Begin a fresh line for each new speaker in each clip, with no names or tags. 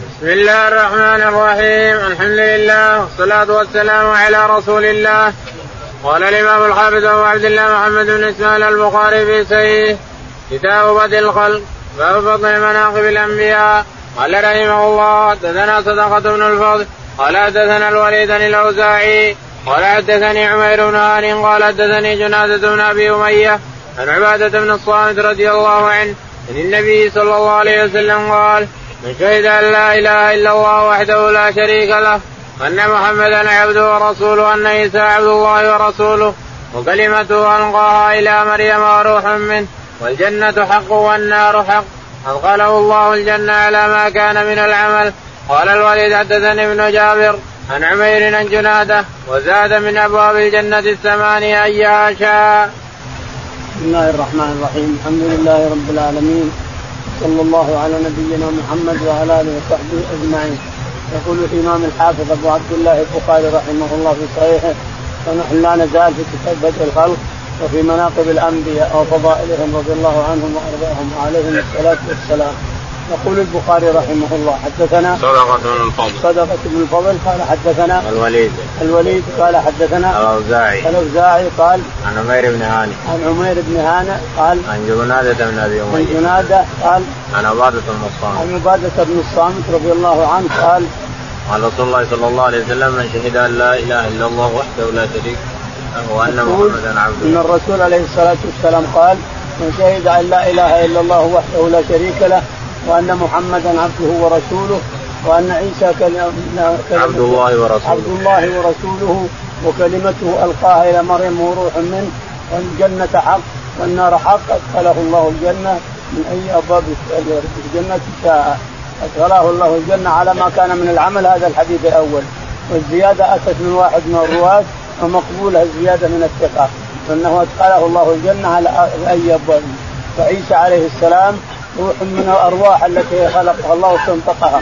بسم الله الرحمن الرحيم. الحمد لله والصلاة والسلام على رسول الله قال الإمام الحافظ أبو عبد الله محمد بن إسماعيل البخاري في سيه كتاب بدء الخلق باب فضل مناقب الأنبياء. قال رحمه الله حدثنا صدقة بن الفضل قال حدثنا الوليد الأوزاعي قال حدثني عمير بن هاني قال حدثني جنازة بن أبي أمية عن عبادة بن الصامت رضي الله عنه عن النبي صلى الله عليه وسلم قال من شهد أن لا إله إلا الله وحده لا شريك له وان محمدا عبده ورسوله وان عيسى عبد الله ورسوله وكلمته ألقاها إلى مريم وروح منه والجنة حق والنار حق. أدخله الله الجنة على ما كان من العمل. قال الوليد حدثني ابن جابر عن عمير عن جنادة وزاد من أبواب الجنة الثمانية ايها شاء.
بسم الله الرحمن الرحيم. الحمد لله رب العالمين. صلى الله على نبينا محمد وعلى آله وصحبه أجمعين. يقول الإمام الحافظ أبو عبد الله البخاري رحمه الله في صحيحه ونحن لا نزال في كتاب بدء الخلق وفي مناقب الأنبياء وفضائلهم رضي الله عنهم وأرضاهم وعليهم الصلاة والسلام. يقول البخاري رحمه الله حدثنا
صدقة بن الفضل.
صدقة بن الفضل قال حدثنا
الوليد.
الوليد قال حدثنا
الأوزاعي.
الأوزاعي قال
عن عمير بن هاني.
عن عمير بن هانة قال
عن جنادة بن أبي
عن
أمية
جنادة قال
عن عبادة بن الصامت.
عن عبادة بن الصامت رضي الله عنه قال
قال رسول الله صلى الله عليه وسلم من شهد أن لا إله إلا الله وحده لا شريك له وأن محمدا
إن
عبده
الرسول عليه الصلاة والسلام قال من شهد أن لا إله إلا الله وحده لا شريك له وأن محمدا عبده ورسوله وأن عيسى كلمة
عبد الله ورسوله.
عبد الله ورسوله وكلمته ألقاها إلى مريم وروح منه والجنة حق والنار حق أدخله الله الجنة من أي أبواب الجنة شاء أدخله الله الجنة على ما كان من العمل هذا الحديث الأول. والزيادة أتت من واحد من الرواة ومقبوله الزيادة من الثقة. فإنه أدخله الله الجنة على أي أبواب. فعيسى عليه السلام روح من الأرواح التي خلقها الله واستنطقها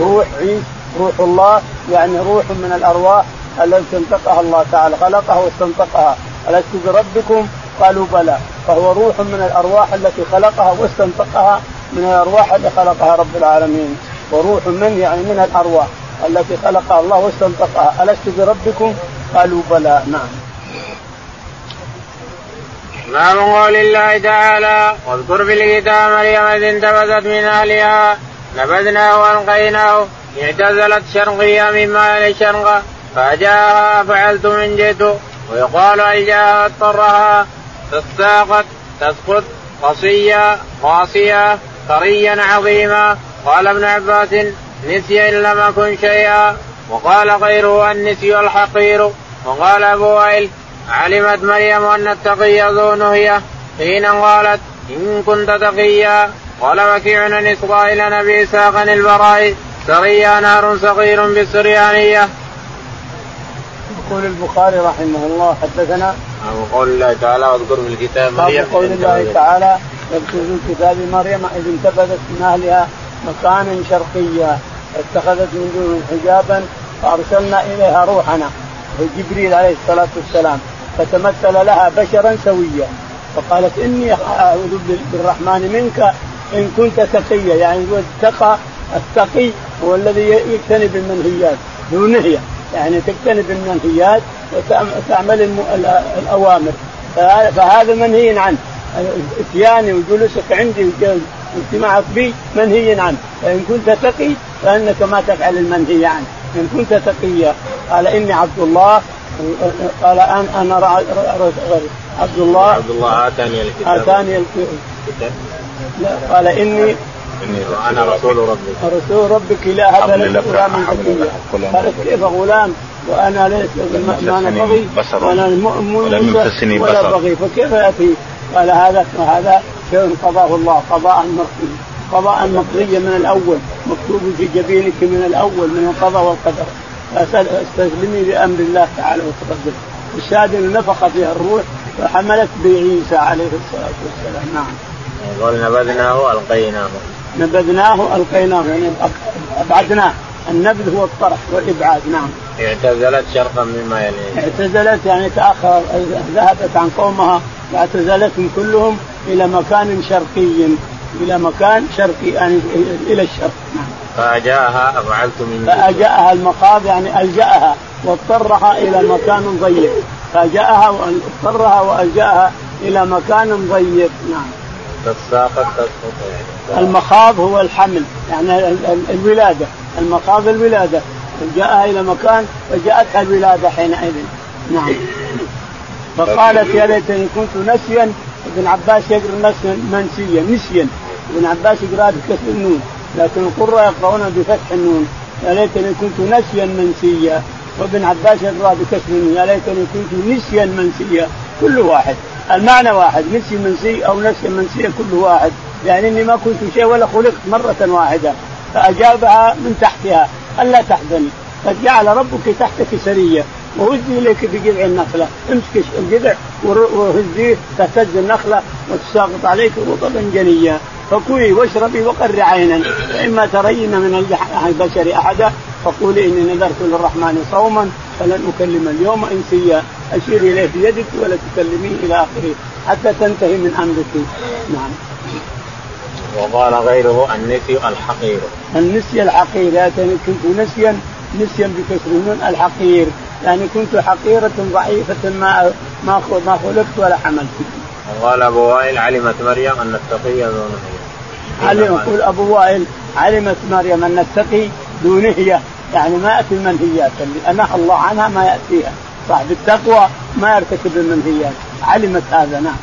روح عيسى روح الله يعني روح من الأرواح التي انطقها الله تعالى. خلقها واستنطقها. ألست بربكم؟ قالوا بلى. فهو روح من الأرواح التي خلقها واستنطقها من الأرواح التي خلقها رب العالمين. وروح من يعني من الأرواح التي خلقها الله واستنطقها. ألست بربكم؟ قالوا بلى. نعم.
باب قول الله تعالى واذكر في الكتاب مريم إذ انتبذت من أهلها نبذناه والقيناه اعتزلت شرقيا مما الشرق فجاءها فعلت من جئت ويقال الجاها اضطرها تساقط تسقط قصيا قاسيا ثريا عظيما قال ابن عباس نسي إن لم أكن شيئا وقال غيره النسي الحقير وقال أبو وائل علمت مريم أن التقي ذو نهيه حين قالت إن كنت تقيا. قال وكيع عن اسرائيل نبي إسحاق البراء سريا نار صغير بالسريانية.
يقول البخاري رحمه الله حدثنا
أبو قول الله تعالى واذكر في الكتاب مريم
قول الله تعالى يذكر في الكتاب مريم اذ انتبذت من أهلها مكانا شرقيا. اتخذت من دون حجابا فأرسلنا إليها روحنا. جبريل عليه الصلاة والسلام. فتمثل لها بشرا سويا. فقالت إني أعوذ بالرحمن منك إن كنت تقيا. يعني اتقى التقي هو الذي يجتنب المنهيات ذو نهية. يعني تجتنب المنهيات وتعمل الأوامر. فهذا منهي عنه. إتياني وجلوسك عندي واجتماعك بي منهي عنه. فإن كنت تقي فإنك ما تفعل المنهي عنه. إن كنت تقيا. قال إني عبد الله قال أنا أنا عبد الله
عبد الله آتاني الكتاب.
آتاني الكتاب. لا قال إني
إني أنا رسول ربك
رسول ربك لا هب لك غلاما زكيا قالت كيف غلام؟ وأنا ليس ما أنا بغي وأنا
ولم يمسسني
ولا. بغي فكيف يأتي؟ قال هذا هذا شيء قضاه الله قضاء مقضي قضاء مقضيا من الأول مكتوب في جبينك من الأول من القضاء والقدر. فاستسلمي لامر الله تعالى وتقدم. الشاهد أنه نفخ فيها الروح فحملت بعيسى عليه الصلاة والسلام. نعم.
قال نبذناه القيناه
نبذناه القيناه يعني أبعدناه. النبذ هو الطرح والإبعاد. نعم.
اعتزلت شرقا مما يليه.
اعتزلت يعني تأخر ذهبت عن قومها واعتزلتهم كلهم إلى مكان شرقي إلى مكان شرقي يعني إلى الشرق. نعم.
فأجاءها أفعلت من
فأجاءها المخاض يعني ألجأها واضطرها إلى مكان ضيق. فأجاءها واضطرها وألجأها إلى مكان ضيق. نعم.
فالساقط تسقط.
المخاض هو الحمل يعني الولادة. المخاض الولادة. جاءها إلى مكان فجاءتها الولادة حينئذ. نعم. فقالت يا ليتني كنت نسيا. ابن عباس يقرا نسيا منسيا نسيا. ابن عباس يقرأ بكسر النون. لكن القراء يقرؤون بفتح النون. يا ليتني كنت نسيا منسيا. وابن عباس يقرأ بكسر يا ليتني كنت نسيا منسيا. كل واحد. المعنى واحد. نسي منسي أو نسي منسيا كل واحد. يعني إني ما كنت شيء ولا خلقت مرة واحدة. فأجابها من تحتها. ألا تحزني. قد جعل ربك تحتك سرية. وهزي اليك بجذع النخلة. امسك الجذع وهزيه تهتز النخلة وتساقط عليك رطبا جنيا فكلي واشربي وقر عينا. فاما ترين من البشر أحدا فقولي إني نذرت للرحمن صوما فلن أكلم اليوم إنسيا. أشير إليه بيدك ولا تكلميه إلى آخره حتى تنتهي من أمرك. نعم.
وقال غيره النسي الحقير.
النسي الحقير يعني كنت نسيا. نسيا بكسر الحقير. يعني كنت حقيرة ضعيفة ما ما ما خلقت ولا حملت.
وقال أبو وائل علمت مريم أن التقي ذو نهيه.
علم يقول أبو وائل علمت مريم أن التقي ذو نهيه يعني ما ياتي المنهيات اللي أنهى الله عنها ما يأتيها صاحب التقوى ما يرتكب المنهيات علمت هذا نعم.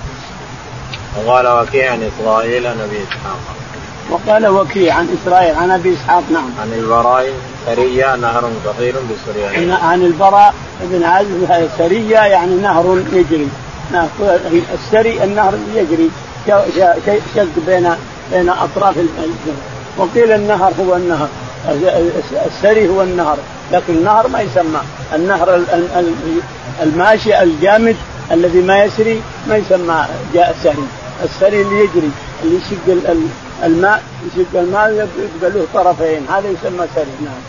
وقال وكيع عن إسرائيل نبي إسحاق.
وقال وكيع عن إسرائيل عن أبي إسحاق نعم.
عن البراء سرية نهر صغير بسريان.
عن البراء بن عازب سرية يعني نهر يجري. السري النهر يجري شق بين بين أطراف الجنة. وقيل النهر هو النهر السري هو النهر لكن النهر ما يسمى النهر الماشي الجامد الذي ما يسري ما يسمى جاء سري السري اللي يجري اللي يشق الماء يشق الماء يبقى له طرفين هذا يسمى سري نعم.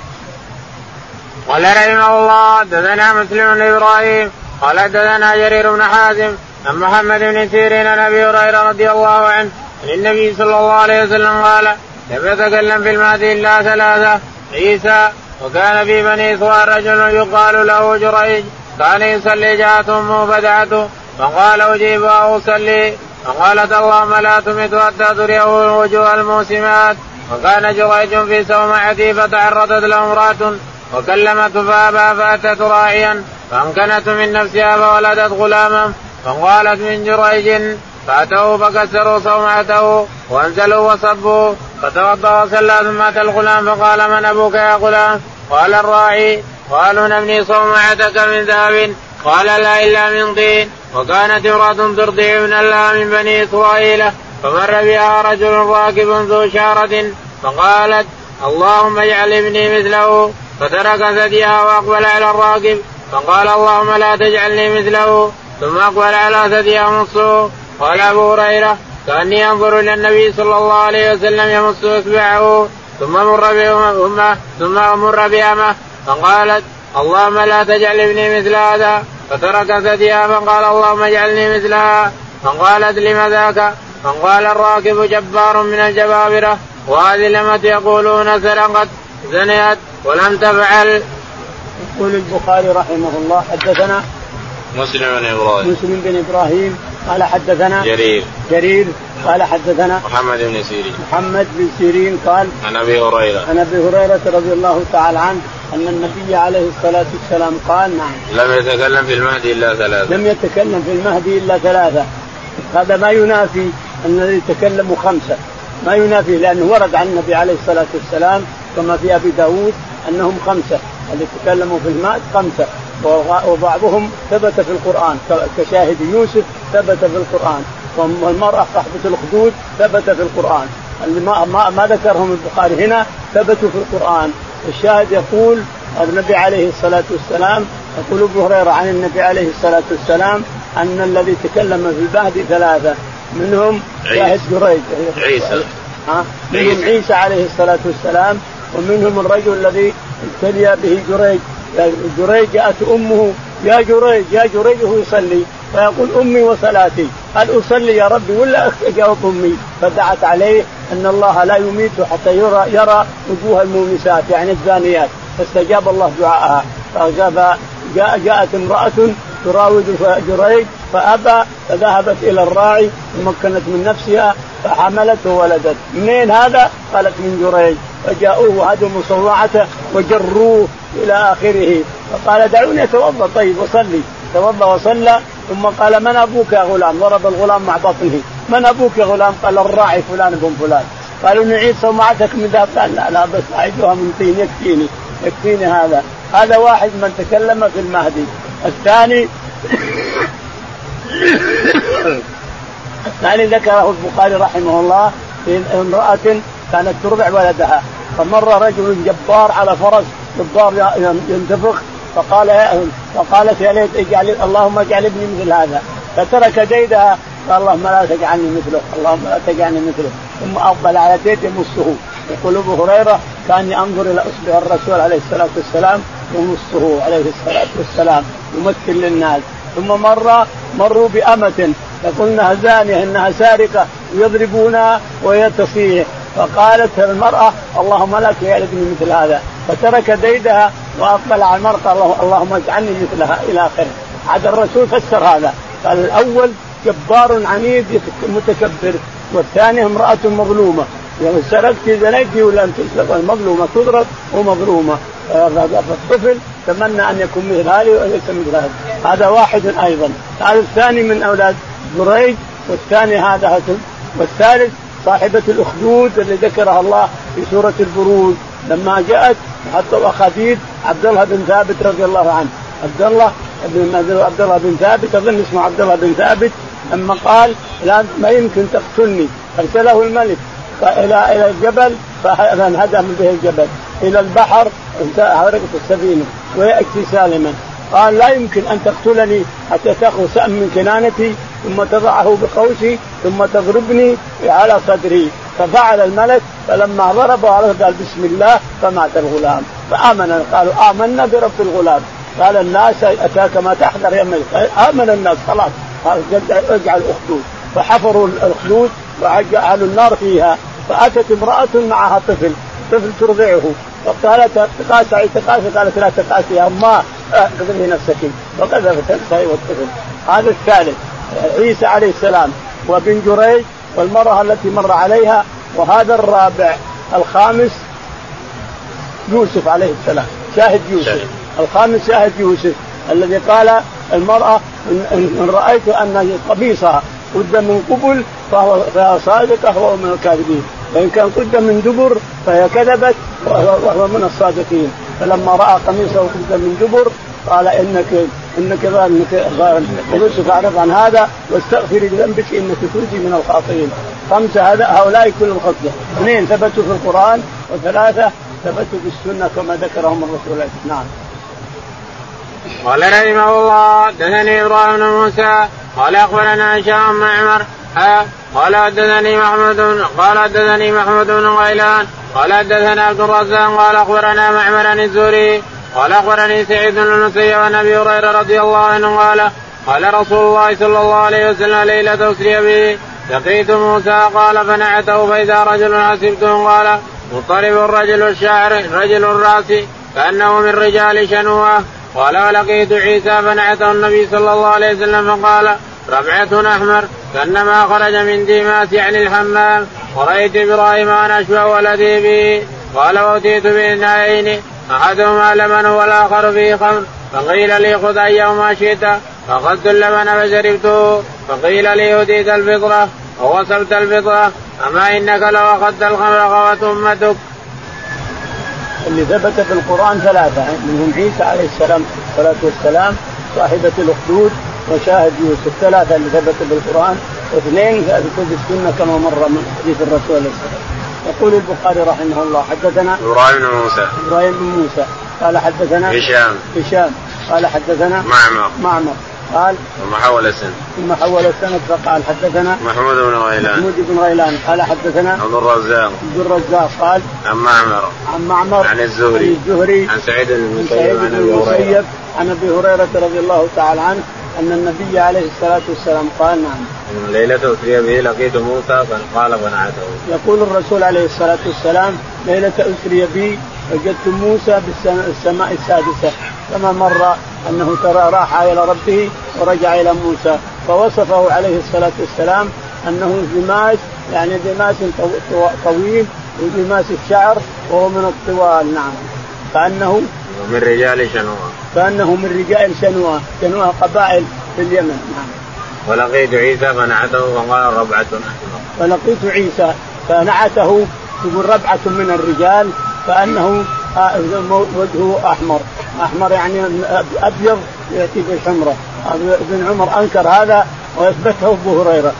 قال رحمه الله حدثنا مسلم بن إبراهيم. قال حدثنا جرير بن حازم عن محمد بن سيرين عن أبي هريرة رضي الله عنه عن النبي صلى الله عليه وسلم قال لم يتكلم في المهدي إلا ثلاثة عيسى وكان في بني إسرائيل رجل يقال له جريج كان يصلي جاءت أمه فدعته فقال أجيب واصلي فقالت اللهم لا تمت حتى تريه وجوه الموسمات. وكان جريج في سومعته فتعرضت له امرأة وكلمته فابى فأتت راعيا فأمكنت من نفسها فولدت غلاما فقالت من جريج فاتوه فكسروا صومعته وأنزلوا وصبوا فتوضأ وصلى ثم أتى الغلام فقال من أبوك يا غلام؟ قال الراعي قالوا نبني صومعتك من ذهب؟ قال لا إلا من طين. وكانت امرأة ترضع من الله من بني إسرائيل فمر بها رجل راكب ذو شارة فقالت اللهم اجعل ابني مثله. فترك ثديها وأقبل على الراكب فقال اللهم لا تجعلني مثله. ثم أقبل على ثديها نصه قال أبو هريرة كأني أنظر إلى النبي صلى الله عليه وسلم يمص إصبعه. ثم مر بأمه ثم مر بأمه فقالت اللهم لا تجعل ابني مثل هذا. فترك ثديها فقال اللهم اجعلني مثلها. فقالت لم ذاك؟ فقال الراكب جبار من الجبابرة. وهذه لمت يقولون سرقت زنيت. ولم تفعل.
يقول البخاري رحمه الله حدثنا
مسلم بن إبراهيم.
مسلم بن إبراهيم قال حدثنا
جرير.
جرير قال حدثنا
محمد بن سيرين.
محمد بن سيرين قال
عن أبي هريرة.
عن أبي هريرة رضي الله تعالى عنه أن النبي عليه الصلاة والسلام قال نعم.
لم يتكلم في المهدي إلا ثلاثة.
لم يتكلم في المهدي إلا ثلاثة. هذا ما ينافي أن الذي تكلموا خمسة. ما ينافي لأنه ورد عن النبي عليه الصلاة والسلام كما في أبي داود أنهم خمسة. اللي تكلموا في المهد خمسة. وبعضهم ثبت في القرآن. كشاهد يوسف ثبت في القرآن. والمرأة صاحبة الأخدود ثبت في القرآن. اللي ما, ما, ما ذكرهم البخاري هنا ثبتوا في القرآن. الشاهد يقول النبي عليه الصلاة والسلام يقول أبو هريرة عن النبي عليه الصلاة والسلام أن الذي تكلم في المهدي ثلاثة. منهم شاهد جريج
عيسى.
ها؟ منهم عيسى عليه الصلاة والسلام ومنهم الرجل الذي ابتلي به جريج. جريج جاءت أمه يا جريج يا جريج وهو يصلي. فيقول أمي وصلاتي. هل أصلي يا ربي ولا اجاوب أمي. فدعت عليه أن الله لا يميت حتى يرى يرى وجوه المومسات يعني الزانيات. فاستجاب الله دعاءها. جاء جاءت امرأة تراود جريج فأبى فذهبت إلى الراعي ومكنت من نفسها فحملت وولدت. منين هذا؟ قالت من جريج. فجاءوه هدوا مصوعته وجروه إلى آخره. فقال دعوني أتوضأ. طيب وصلي. توضأ وصلى. ثم قال من أبوك يا غلام؟ ضرب الغلام مع بطنه. من أبوك يا غلام؟ قال الراعي فلان بن فلان. قالوا نعيد صومعتك من ذهب. قال لا لا بس اعيدها من طين. يكفيني. يكفيني هذا. هذا واحد من تكلم في المهدي. الثاني الثاني ذكره البخاري رحمه الله في امرأة كانت ترضع ولدها. فمر رجل جبار على فرس جبار ينتفخ فقال فقالت يا ليت اجعل اللهم اجعل ابني مثل هذا. فترك ديدها قال اللهم لا تجعلني مثله اللهم لا تجعلني مثله. ثم أقبل على ديد يمسه. يقول أبو هريرة كان ينظر إلى أصبع الرسول عليه الصلاة والسلام يمسه عليه الصلاة والسلام يمثل للناس. ثم مر مروا بأمة يقول انها زانية إنها سارقة ويضربونها وهي تصيح. فقالت المرأة اللهم يا ابني مثل هذا. فترك ديدها وأقبل على المرأة اللهم اجعلني مثلها إلى آخره. عاد الرسول فسر هذا. قال الأول جبار عنيد متكبر والثاني امرأة مظلومة. يعني سرقت زنيت ولا تسرق المظلومه تضرب ومظلومة. فالطفل تمنى أن يكون مثل هذه وليس مثل هذا هذا واحد أيضا. هذا الثاني من أولاد بريد والثاني هذا والثالث صاحبة الأخدود اللي ذكرها الله في سورة البروج. لما جاءت حتى خديد عبد الله بن ثابت رضي الله عنه. عبد الله بن عبد الله بن ثابت أظن اسمه عبد الله بن ثابت. لما قال لا ما يمكن تقتلني. ارسله الملك. إلى إلى الجبل فانهدم به الجبل. إلى البحر غرقت السفينة. ويأتي سالما. قال لا يمكن أن تقتلني حتى تأخذ سهم من كنانتي ثم تضعه بقوسي ثم تضربني على صدري. ففعل الملك فلما ضربه على قال بسم الله فمات الغلام. فآمن قالوا آمنا برب الغلام. قال الناس أتاك ما تحذر يا ملك آمن الناس خلاص. اجعل أخدود. فحفروا الأخدود وجعلوا النار فيها. فأتت امرأة معها طفل. طفل ترضعه. فقالت تقاسى تقاسى قالت لا تقاسي يا اماه قذفي نفسك وقذفت نفسها والطفل. هذا الثالث عيسى عليه السلام وابن جريج والمرأة التي مر عليها وهذا الرابع الخامس يوسف عليه السلام. شاهد يوسف. الخامس شاهد يوسف الذي قال المرأة إن رأيت أن قميصها قد من قبل فهو فهي صادقة وهو من الكاذبين. وإن كان قد من دبر فهي كذبت وهو من الصادقين. فلما رأى قميصه قد من دبر قال انك إنك إنك يوسف اعرض عن هذا واستغفري لذنبك إنك كنت من الخاطئين. خمسة هذا هؤلاء كل الخطبه اثنين ثبتوا في القرآن. وثلاثة ثبتوا في السنة كما ذكرهم الرسول. نعم.
قال رحمه الله حدثني إبراهيم بن موسى قال أخبرنا هشام بن عمر قال حدثني محمود قال حدثني محمود بن غيلان قال حدثنا عبد الرزاق قال أخبرنا معمر عن الزهري قال أخبرني سعيد بن المسيب عن أبي هريرة رضي الله عنه قال قال رسول الله صلى الله عليه وسلم ليلة أسري به لقيت موسى قال فنعته فإذا رجل حسبته قال مضطرب الرجل الشاعر رجل الرأس كانه من رجال شنوة قال ولقيت عيسى فنعته النبي صلى الله عليه وسلم فقال ربعة أحمر كأنما خرج من ديماس يعني الحمام ورأيت إبراهيم أنا أشبه ولدي به قال وأتيت بإناءين أحدهما لبن والآخر فيه خمر. فقيل لي خذ أيهما شئت. فاخذت اللبن فشربته فقيل لي هديت الفطره ووصلت الفطره أما إنك لو أخذت الخمر غوت أمتك.
اللي ثبت في القرآن ثلاثة منهم عيسى عليه السلام الصلاة والسلام صاحبة الأخدود وشاهد يوسف. ثلاثة اللي ثبت القران واثنين في السنة كما مر من حديث الرسول. عليه السلام يقول البخاري رحمه الله حدثنا
إبراهيم بن موسى.
إبراهيم بن موسى. قال حدثنا
هشام.
هشام. قال حدثنا
معمر.
معمر. قال
ثم حول السند
ثم حول السند فقال حدثنا
محمود بن غيلان.
محمود بن غيلان. قال حدثنا
عبد الرزاق.
عبد الرزاق. قال
عن معمر.
عن معمر.
عن الزهري.
عن الزهري.
عن سعيد بن
المسيب عن أبي هريرة. عن أبي هريرة رضي الله تعالى عنه. أن النبي عليه الصلاة والسلام قال نعم.
ليلة أسري به لقيت موسى قال فنعته.
يقول الرسول عليه الصلاة والسلام ليلة أسري بي وجدت موسى بالسماء السادسة. كما مر أنه ترى راح إلى ربه ورجع إلى موسى. فوصفه عليه الصلاة والسلام أنه دماس يعني دماس طويل ودماس الشعر وهو من الطوال. نعم. كأنه
من رجال شنوءة
كأنه من رجال شنوءة شنوءة قبائل في اليمن. نعم.
ولقيت عيسى فنعته فقال ربعة
فلقيت عيسى فنعته تقول ربعة من الرجال كأنه وجهه أحمر. أحمر يعني أبيض يأتي بالحمرة. ابن عمر أنكر هذا وأثبته أبو هريرة.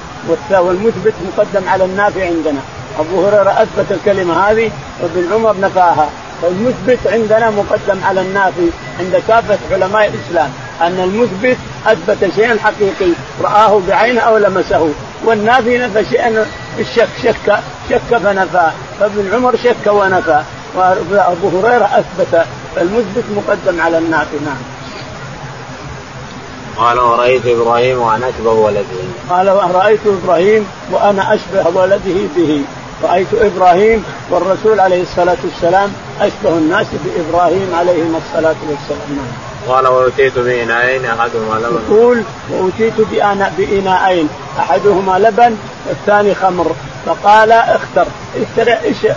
والمثبت مقدم على النافي عندنا. أبو هريرة أثبت الكلمة هذه وابن عمر نفاها. فالمثبت عندنا مقدم على النافي عند كافة علماء الإسلام أن المثبت أثبت شيئا حقيقي رآه بعينه أو لمسه والنافي نفى شيئا بالشك شك شك فنفى فابن عمر شك ونفى وأبو هريرة أثبت فالمثبت مقدم على النافي نعم.
قال ورأيت إبراهيم وأنا أشبه ولده.
قال رأيت إبراهيم وأنا أشبه ولده به. رأيت إبراهيم والرسول عليه الصلاة والسلام أشبه الناس بإبراهيم عليهم الصلاة والسلام.
قال وأتيت بإناءين أحدهما لبن.
يقول وأتيت بإناءين أحدهما لبن والثاني خمر. فقال اختر.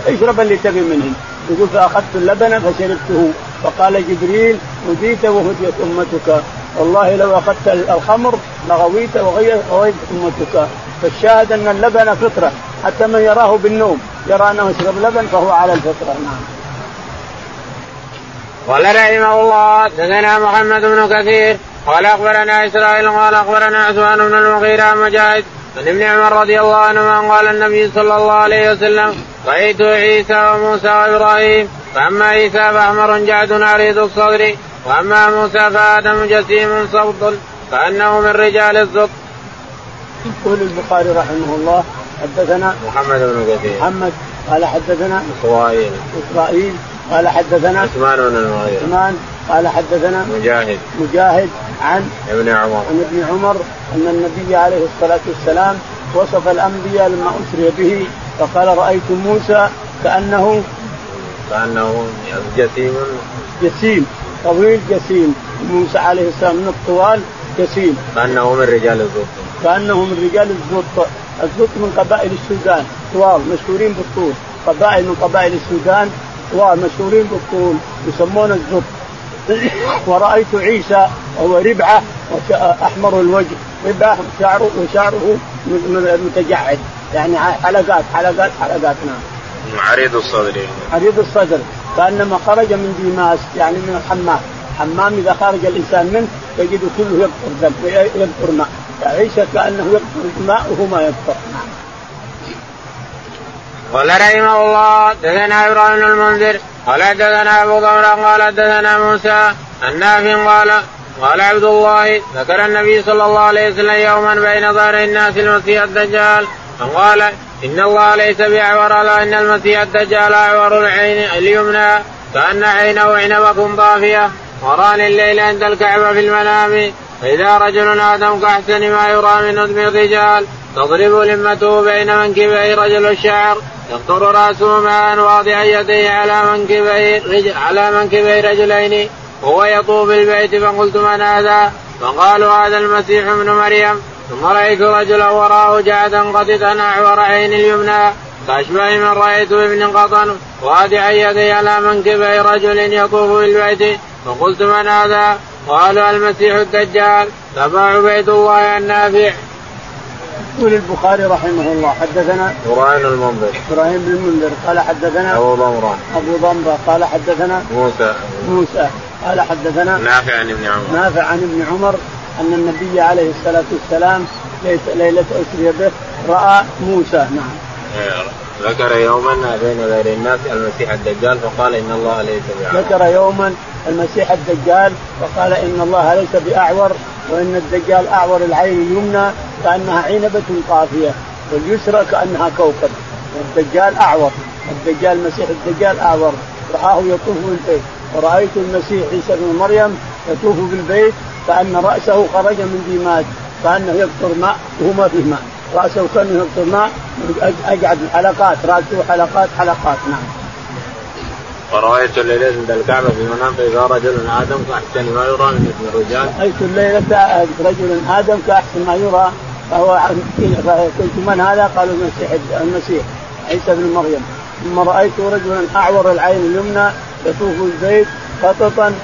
اشرب اللي تبي منه. يقول فأخذت اللبن فشربته. فقال جبريل هديت وهديت أمتك. والله لو أخذت الخمر لغويت وغويت أمتك. فالشاهد أن اللبن فطرة حتى من يراه بالنوم يرى أنه يشرب لبن فهو على الفطرة نعم.
قال رحمه الله حدثنا محمد بن كثير قال أخبرنا إسرائيل قال أخبرنا عثمان بن المغيرة مجاهد عن ابن عمر رضي الله عنهما قال النبي صلى الله عليه وسلم رأيت عيسى وموسى وإبراهيم فأما عيسى فأحمر جعد عريض الصدر وأما موسى فآدم جسيم صوت كانه من رجال الزط.
يقول البخاري رحمه الله حدثنا
محمد بن كثير.
محمد قال حدثنا
إسرائيل.
إسرائيل قال حدثنا
عثمان بن المغيرة.
عثمان قال حدثنا
مجاهد.
مجاهد عن
ابن عمر.
عن ابن عمر أن النبي عليه الصلاة والسلام وصف الأنبياء لما اسري به فقال رأيت موسى كأنه
كأنه جسيم.
جسيم طويل جسيم. موسى عليه السلام من الطوال جسيم.
كأنه من رجال الزط
كأنه من رجال الزط الزط من قبائل السودان. طوال مشهورين بالطول. قبائل من قبائل السودان. طوال مشهورين بالطول. يسمون الزط ورأيت عيسى وهو ربعة أحمر الوجه. ربعة شعره وشعره متجعد. يعني حلقات حلقات حلقات. نعم.
عريض الصدر
عريض الصدر. كأنما خرج من ديماس يعني من الحمام حمام إذا خرج الإنسان منه تجد كله يقطر دم يقطر ماء. عيسى كأنه يقطر ماء وهو ما يقطر
قال رحمه الله دثنا إبراهيم المنذر قال حدثنا أبو ضمر قال حدثنا موسى النافع قال قال عبد الله ذكر النبي صلى الله عليه وسلم يوما بين ظهر الناس المسيح الدجال فقال إن الله ليس بأعور الا إن المسيح الدجال أعور العين اليمنى كأن عينه عنبة طافيه وراني الليل عند الكعبة في المنام. فإذا رجل آدم كاحسن ما يرى من ندم الرجال تضرب لمته بين منكبي رجل الشعر. يقطر رأسه ماء واضعا يديه على منكبي على منكبي رجلين. وهو يطوف البيت فقلت من هذا؟ فقالوا هذا المسيح ابن مريم. ثم رأيت رجلا وراه جعدا قططا اعور عين اليمنى. كاشبه من رأيت ابن قطن واضعا يديه على منكبي رجل يطوف بالبيت. فقلت من هذا؟ قالوا المسيح الدجال. تبع عبيد الله النافع.
يقول البخاري رحمه الله حدثنا
إبراهيم المنذر.
إبراهيم بن المنذر قال حدثنا
أبو ضمرة.
أبو ضمرة قال حدثنا
موسى.
موسى قال حدثنا
نافع عن ابن عمر.
نافع عن ابن عمر أن النبي عليه الصلاة والسلام ليله اسري به رأى موسى نعم.
ذكر يوما بين غير الناس المسيح الدجال فقال إن الله ليس
بأعور. ذكر يوما المسيح الدجال فقال إن الله ليس بأعور وإن الدجال أعور العين اليمنى كأنها عنبة طافيه واليسرى كأنها كوكب. والدجال أعور. الدجال المسيح الدجال أعور. رآه يطوف بالبيت ورأيت المسيح عيسى بن مريم يطوف بالبيت كأن رأسه خرج من ديماج كأنه يقطر ماء وهو ما فيه ماء. رأسه كانه يقطر ماء اقعد حلقات رأسه حلقات حلقات نعم.
ورأيت الليلة عند الكعبة في المنام فإذا رجل آدم كأحسن ما يرى من الرجال.
رأيت الليلة رجل آدم كأحسن ما يرى فهو قلت من هذا؟ قالوا المسيح المسيح عيسى بن مريم ثم رأيت رجلا أعور العين اليمنى يطوف البيت خططا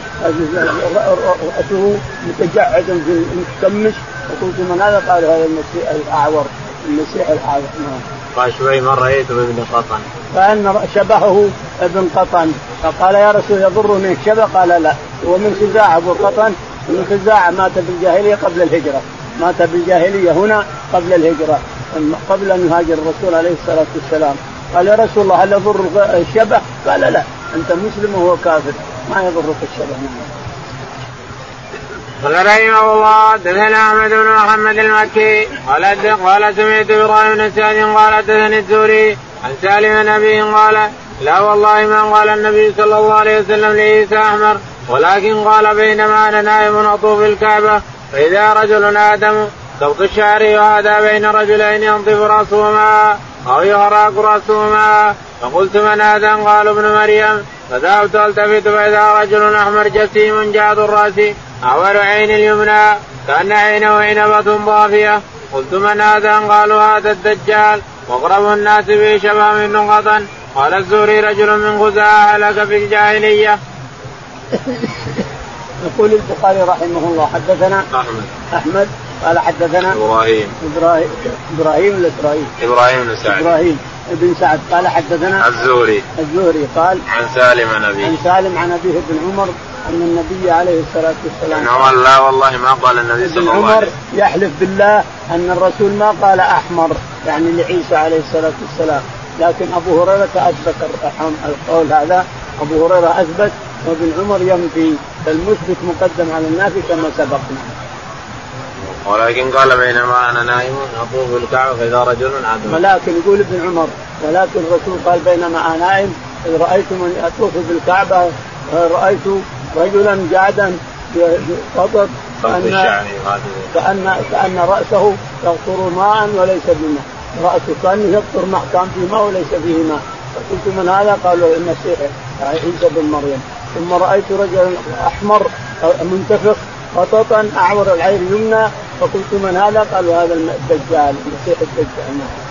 رأسه متجعدا في متكمش فقلت من هذا؟ قال هذا المسيح الأعور المسيح الأعور نعم.
قال شوي ما رأيته ابن قطن.
كأن شبهه ابن قطن فقال يا رسول يضرني؟ الشبه قال لا. هو من خزاعة أبو قطن. من خزاعة مات بالجاهلية قبل الهجرة. مات بالجاهلية هنا قبل الهجرة قبل أن يهاجر الرسول عليه الصلاة والسلام. قال يا رسول الله هل يضر الشبه؟ قال لا. أنت مسلم وهو كافر ما يضرك الشبه
قال رحمه الله حدثنا أحمد بن محمد المكي قال قال سمعت إبراهيم بن سعد قال حدثني الزهري عن سالم نبي قال لا والله ما قال النبي صلى الله عليه وسلم لعيسى أحمر ولكن قال بينما أنا نائم أطوف الكعبة فإذا رجل آدم سوط الشعر وهذا بين رجلين ينطف رأسهما أو يهراق رأسهما فقلت من هذا؟ قال ابن مريم فذهبت ألتفت فإذا رجل أحمر جسيم جاد الرأس اعور عين اليمنى كأن عينه عنبه ضافيه قلت من هذا؟ قالوا هذا الدجال. وأقرب الناس به شبه من نقطا قال الزهري رجل من خزاعة هلك في الجاهلية.
يقول البخاري رحمه الله حدثنا
أحمد.
أحمد قال حدثنا
إبراهيم.
إبراهيم إبراهيم ولا إسرائيل؟
إبراهيم بن سعد.
إبراهيم بن سعد. قال حدثنا
الزهري.
الزهري قال
عن سالم عن أبيه.
عن سالم عن أبيه بن عمر أن النبي عليه الصلاة والسلام
ابن عمر لا والله ما قال النبي صلى الله عليه وسلم
عمر يحلف بالله أن الرسول ما قال أحمر يعني لعيسى عليه الصلاة والسلام لكن أبو هريرة أثبت القول هذا أبو هريرة أثبت وابن عمر ينفي فالمثبت مقدم على النافي كما سبقنا.
ولكن قال بينما أنا نائم أطوف الكعبة فإذا رجل عدو.
ولكن يقول ابن عمر ولكن الرسول قال بينما أنا نائم إذ رأيت من أطوف بالكعبة رأيت رجلا قاعدا قطط كأن كأن كأن رأسه يقطر ماء وليس بماء. رأسه كأنه يقطر ماء كان فيه ماء وليس فيه ماء. فقلت من هذا؟ قالوا المسيح عيسى بن مريم. ثم رأيت رجلا أحمر منتفخ خططا أعور العين اليمنى. فقلت من هذا؟ قالوا هذا الدجال المسيح الدجال.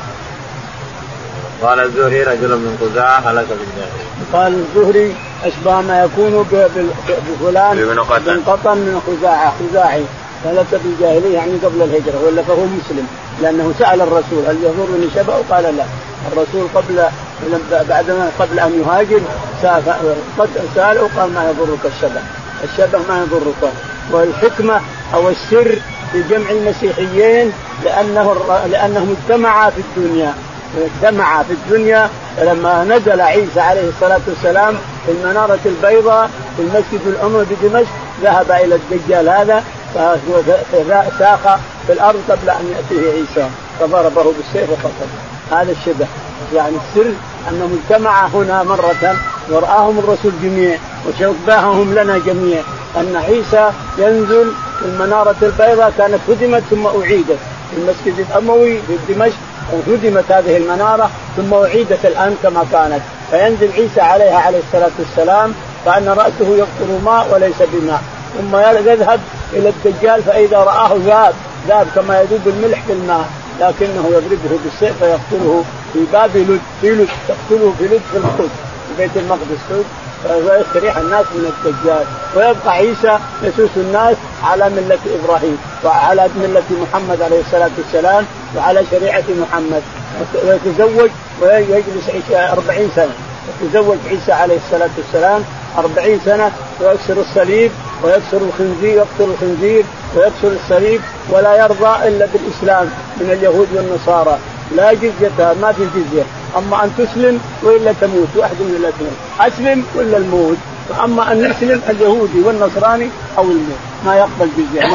قال الزهري رجل من خزاعة هلك بالجاهلية.
قال الزهري أشبه ما يكون بفلان بن قطن من خزاعة خزاعي هلك بالجاهلية يعني قبل الهجرة ولا فهو مسلم. لأنه سأل الرسول هل يضرني شبه؟ قال لا. الرسول قبل بعدما قبل أن يهاجر سأله قال ما يضرك الشبه. الشبه ما يضرك. والحكمة أو السر في جمع المسيحيين لأنه لانهم اجتمعا في الدنيا. اجتمعا في الدنيا لما نزل عيسى عليه الصلاة والسلام في المنارة البيضاء في المسجد الأموي بدمشق ذهب إلى الدجال هذا فساق في الأرض قبل أن يأتيه عيسى فضربه بالسيف وقتله. هذا الشبه. يعني السر انهم اجتمعا هنا مرة ورآهم الرسول جميع وشبههم لنا جميع أن عيسى ينزل في المنارة البيضاء كانت هدمت ثم أعيدت. في المسجد الأموي في دمشق هدمت هذه المنارة ثم أعيدت الآن كما كانت. فينزل عيسى عليها عليه الصلاة والسلام كان رأسه يقطر ماء وليس بماء. ثم يذهب إلى الدجال فإذا رآه ذاب. ذاب كما يذوب الملح في الماء لكنه يضربه بالسيف فيقتله في باب لد في لد تقتله في لد في القدس في بيت المقدس. ويستريح الناس من الدجال. ويبقى عيسى يسوس الناس على ملة إبراهيم وعلى ملة محمد عليه الصلاة والسلام وعلى شريعة محمد. ويتزوج ويجلس أربعين سنة. يتزوج عيسى عليه الصلاة والسلام أربعين سنة ويكسر الصليب ويكسر الخنزير يقتل الخنزير ويكسر الصليب ولا يرضى إلا بالإسلام من اليهود والنصارى. لا جزية ما في جزية. أما أن تسلم وإلا تموت واحد من الاثنين أسلم ولا الموت. أما أن يسلم اليهودي والنصراني أو الموت. ما يقبل جزية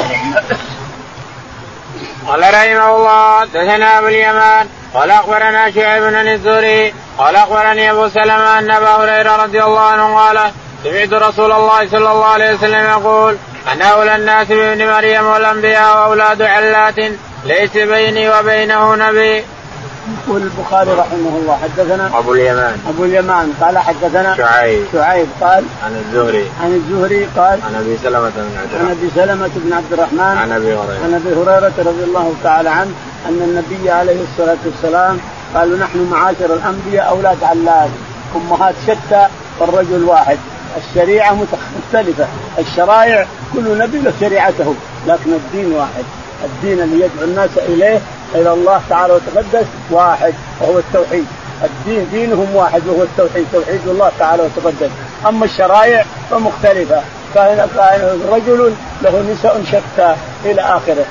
قال رحمه الله دثنا أبو اليمان قال أخبرنا شعيب بن الزهري قال أخبرني أبو سلمة أن أبا هريرة رضي الله عنه قال سمعت رسول الله صلى الله عليه وسلم يقول أن أولى الناس بابن مريم والأنبياء وأولاد علات ليس بيني وبينه نبي.
يقول البخاري رحمه الله حدثنا
أبو اليمان.
أبو اليمان. قال حدثنا
شعيب.
شعيب قال
عن الزهري.
عن الزهري قال
عن أبي سلمة بن عبد
عن أبي سلمة بن عبد الرحمن
عن أبي هريرة.
عن أبي هريرة رضي الله تعالى عنه أن النبي عليه الصلاة والسلام قالوا نحن معاشر الأنبياء أولاد علاد أمهات شتى والرجل واحد. الشريعة مختلفة الشرائع كل نبي له شريعته لكن الدين واحد. الدين اللي يدعو الناس إليه إلى الله تعالى وتقدس واحد وهو التوحيد. الدين دينهم واحد وهو التوحيد. توحيد الله تعالى وتقدس. أما الشرائع فمختلفة. رجل له نساء شتى إلى آخره.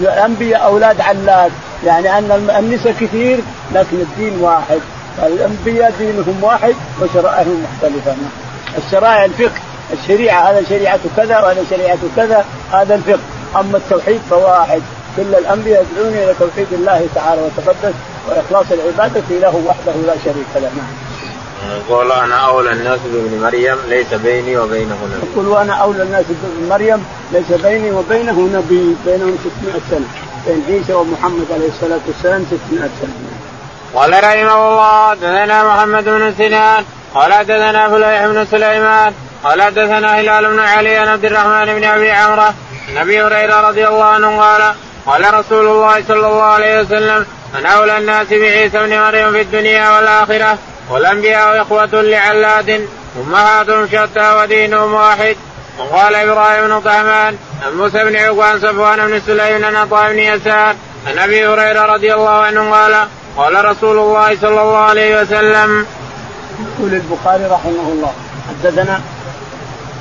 الأنبياء أولاد علاد يعني أن النساء كثير لكن الدين واحد. الأنبياء دينهم واحد وشرائعهم مختلفة. الشرائع الفقه. الشريعه هذا شريعة كذا وهذا شريعة كذا. هذا الفقه. أما التوحيد فواحد. كل الأنبياء يدعون إلى توحيد الله تعالى وتقدس وإخلاص العبادة له وحده لا شريك له نعم.
يقول أنا أولى الناس بابن مريم ليس بيني وبينه نبي.
يقول وأنا أولى الناس بابن مريم ليس بيني وبينه نبي بينهم 600 سنة بين عيسى ومحمد عليه الصلاة والسلام 600 سنة.
قال رحمه الله حدثنا محمد بن سنان قال حدثنا فليح بن سليمان قال حدثنا هلال بن علي عن عبد الرحمن بن أبي عمرة عن ابي هريرة رضي الله عنه قال قال رسول الله صلى الله عليه وسلم من أولى الناس بعيسى بن مريم في الدنيا والآخرة والأنبياء إخوة لعلاد امهاتهم شتى ودينهم واحد. وقال إبراهيم بن طهمان عن موسى بن عقبان صفوان بن سليم عن عطاء بن يسار عن أبي هريرة رضي الله عنه قال قال رسول الله صلى الله عليه وسلم.
يقول البخاري رحمه الله حدثنا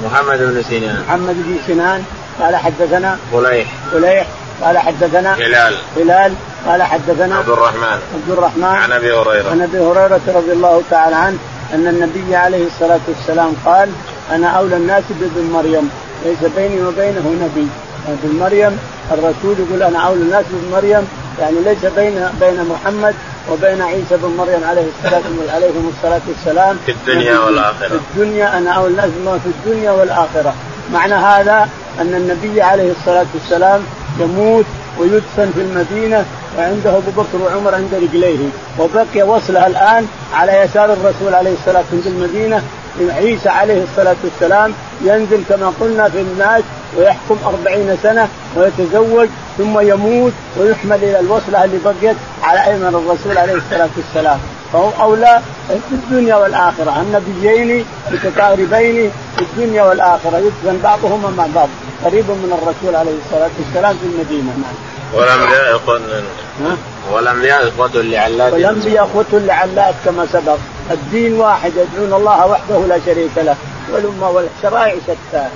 محمد بن سنان.
محمد بن سنان قال حدثنا
فليح
فليح قال حدثنا
هلال.
هلال. قال حدثنا
عبد الرحمن.
عبد الرحمن.
عن أبي هريرة.
عن أبي هريرة رضي الله تعالى عنه أن النبي عليه الصلاة والسلام قال أنا أولى الناس بابن مريم ليس بيني وبينه نبي. ابن مريم الرسول يقول أنا أولى الناس بابن مريم. يعني ليس بين بين محمد وبين عيسى بن مريم عليه الصلاة عليهم الصلاة والسلام.
في الدنيا والآخرة.
في الدنيا أنا أولى الناس في الدنيا والآخرة. معنى هذا أن النبي عليه الصلاة والسلام يموت ويدفن في المدينة وعنده أبو بكر وعمر عند رجليه. وبقي وصلها الآن على يسار الرسول عليه الصلاة والسلام. في المدينة عيسى عليه الصلاة والسلام ينزل كما قلنا في الناس ويحكم أربعين سنة ويتزوج ثم يموت ويحمل إلى الوصلة اللي بقيت على أيمن الرسول عليه الصلاة والسلام. فهو أولى في الدنيا والآخرة. النبيين متقاربين في الدنيا والآخرة. يدفن بعضهما مع بعض. قريب من الرسول عليه الصلاة والسلام في المدينة. نعم.
والأنبياء إخوة والأنبياء إخوة لعلات.
والأنبياء إخوة لعلات كما سبق. الدين واحد يدعون الله وحده لا شريك له. والأمة والشرائع شتى.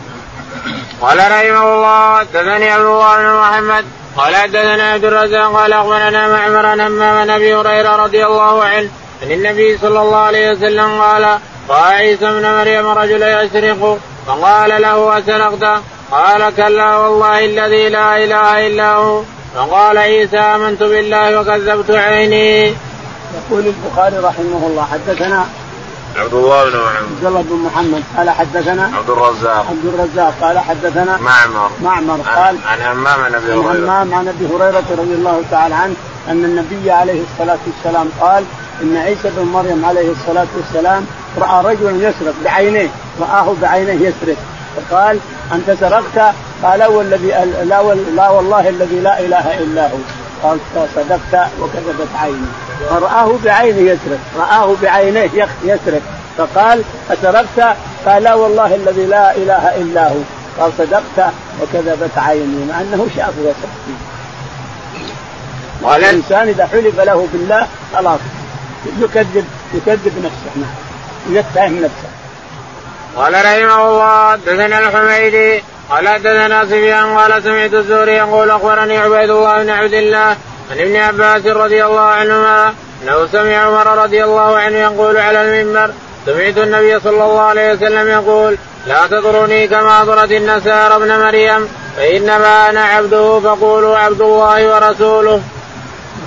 قال رحمه الله حدثني عبد الله بن محمد. قال حدثنا عبد الرزاق قال أخبرنا معمر عن همام أبي هريرة رضي الله عنه. عن النبي صلى الله عليه وسلم قال راى عيسى ابن مريم رجلا يسرق فقال له اسرقت قال كلا والله الذي لا إله إلا هو. فقال عيسى آمنت بالله وكذبت عيني.
يقول البخاري رحمه الله حدثنا
عبد الله بن محمد.
عبد الله بن محمد قال حدثنا
عبد الرزاق.
عبد الرزاق قال حدثنا
معمر.
معمر قال
عن همام عن أبي هريرة.
همام عن أبي هريرة رضي الله تعالى عنه أن النبي عليه الصلاة والسلام قال إن عيسى بن مريم عليه الصلاة والسلام رأى رجلا يسرق بعينيه رآه بعينيه يسرق. فقال أنت سرقت؟ قال والذي لا, لا والله الذي لا إله إلا هو. قال صدقت وكذبت عيني. فرآه بعينه يسرق رآه بعينيه يسرق. فقال أسرقت؟ قال لا والله الذي لا إله إلا هو. قال صدقت وكذبت عيني مع أنه شاف وسط قال الإنسان إذا حلف له بالله خلاص. يكذب يكذب نفسه. نعم. يتهم نفسه. قال
رحمه الله حدثنا الحميدي قال حدثنا سفيان قال سمعت الزهري يقول أخبرني عبيد الله بن عبد الله عن ابن عباس رضي الله عنهما أنه سمع عمر رضي الله عنه يقول على المنبر سمعت النبي صلى الله عليه وسلم يقول لا تطرني كما طرت النسار ابن مريم فإنما أنا عبده فقولوا عبد الله ورسوله.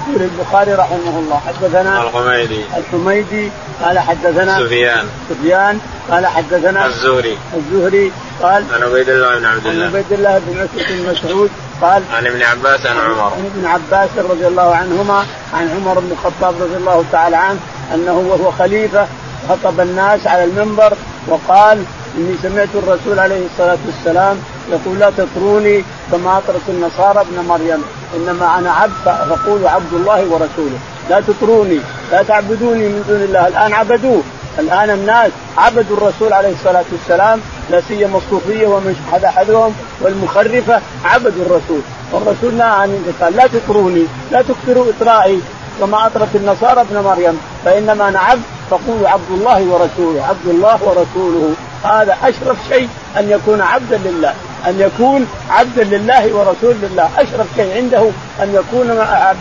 يقول البخاري رحمه الله حدثنا
الحميدي.
الحميدي قال حدثنا
سفيان.
سفيان قال حدثنا
الزهري.
الزهري قال
عن عبيد الله بن عبد الله.
عن عبيد الله بن بن مسعود قال
عن ابن عباس عن عمر.
عن ابن عباس رضي الله عنهما عن عمر بن الخطاب رضي الله تعالى عنه أنه وهو خليفة خطب الناس على المنبر وقال إني سمعت الرسول عليه الصلاة والسلام يقول لا تطروني كما اطرت النصارى ابن مريم. إنما أنا عبد فقولوا عبد الله ورسوله. لا تطروني لا تعبدوني من دون الله. الآن عبدوه. الآن الناس عبدوا الرسول عليه الصلاة والسلام. لا سيما الصوفية ومن حدهم والمخرفة عبدوا الرسول. والرسول نهى عن قال لا تطروني لا تكثروا اطرائي كما اطرت النصارى ابن مريم. فإنما أنا عبد فقولوا عبد الله ورسوله. عبد الله ورسوله. هذا أشرف شيء أن يكون عبدا لله. أن يكون عبدا لله ورسول لله. أشرف شيء عنده أن يكون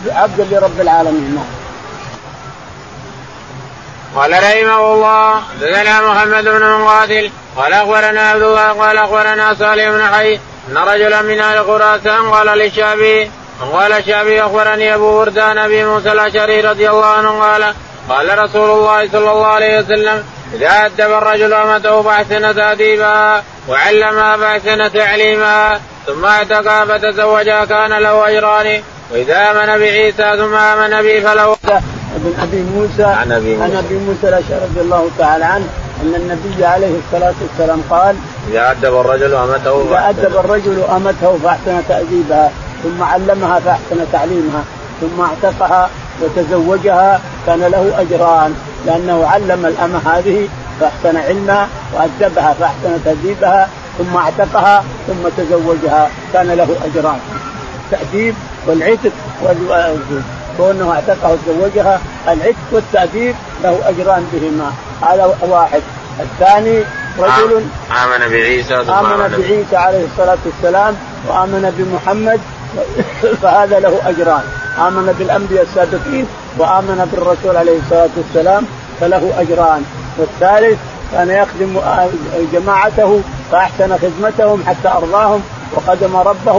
عبدا لرب العالمين.
قال رحمه الله حدثنا محمد بن مقاتل قال أخبرنا عبد الله قال أخبرنا صالح بن حي إن رجلا من أهل خراسان قال للشعبي قال الشعبي أخبرني أبو بردان أبي موسى الأشعري رضي الله عنه قال قال رسول الله صلى الله عليه وسلم إذا أدب الرجل أمته فاحسن تاديبها وعلمها فاحسن تعليمها ثم اعتقى فتزوجها كان له أجران. وإذا آمن بعيسى ثم آمن به فله
ابن أبي موسى عن أبي موسى, عن أبي موسى الأشعري رضي الله تعالى عنه أن النبي عليه الصلاة والسلام قال
إذا أدب الرجل أمته
إذا أدب الرجل أمته فأحسن تأديبها ثم علمها فأحسن تعليمها. ثم اعتقها وتزوجها كان له أجران لأنه علم الأمة هذه فأحسن علمها وأدبها فأحسن تأديبها ثم اعتقها ثم تزوجها كان له أجران. التاديب والعتق كونه اعتقها وتزوجها العتق والتأديب له أجران بهما. هذا واحد. الثاني رجل
آمن بعيسى
آمن بعيسى عليه الصلاة والسلام وآمن بمحمد فهذا له أجران. آمن بالأنبياء السابقين وآمن بالرسول عليه الصلاة والسلام فله أجران. والثالث كان يخدم جماعته فأحسن خدمتهم حتى أرضاهم وخدم ربه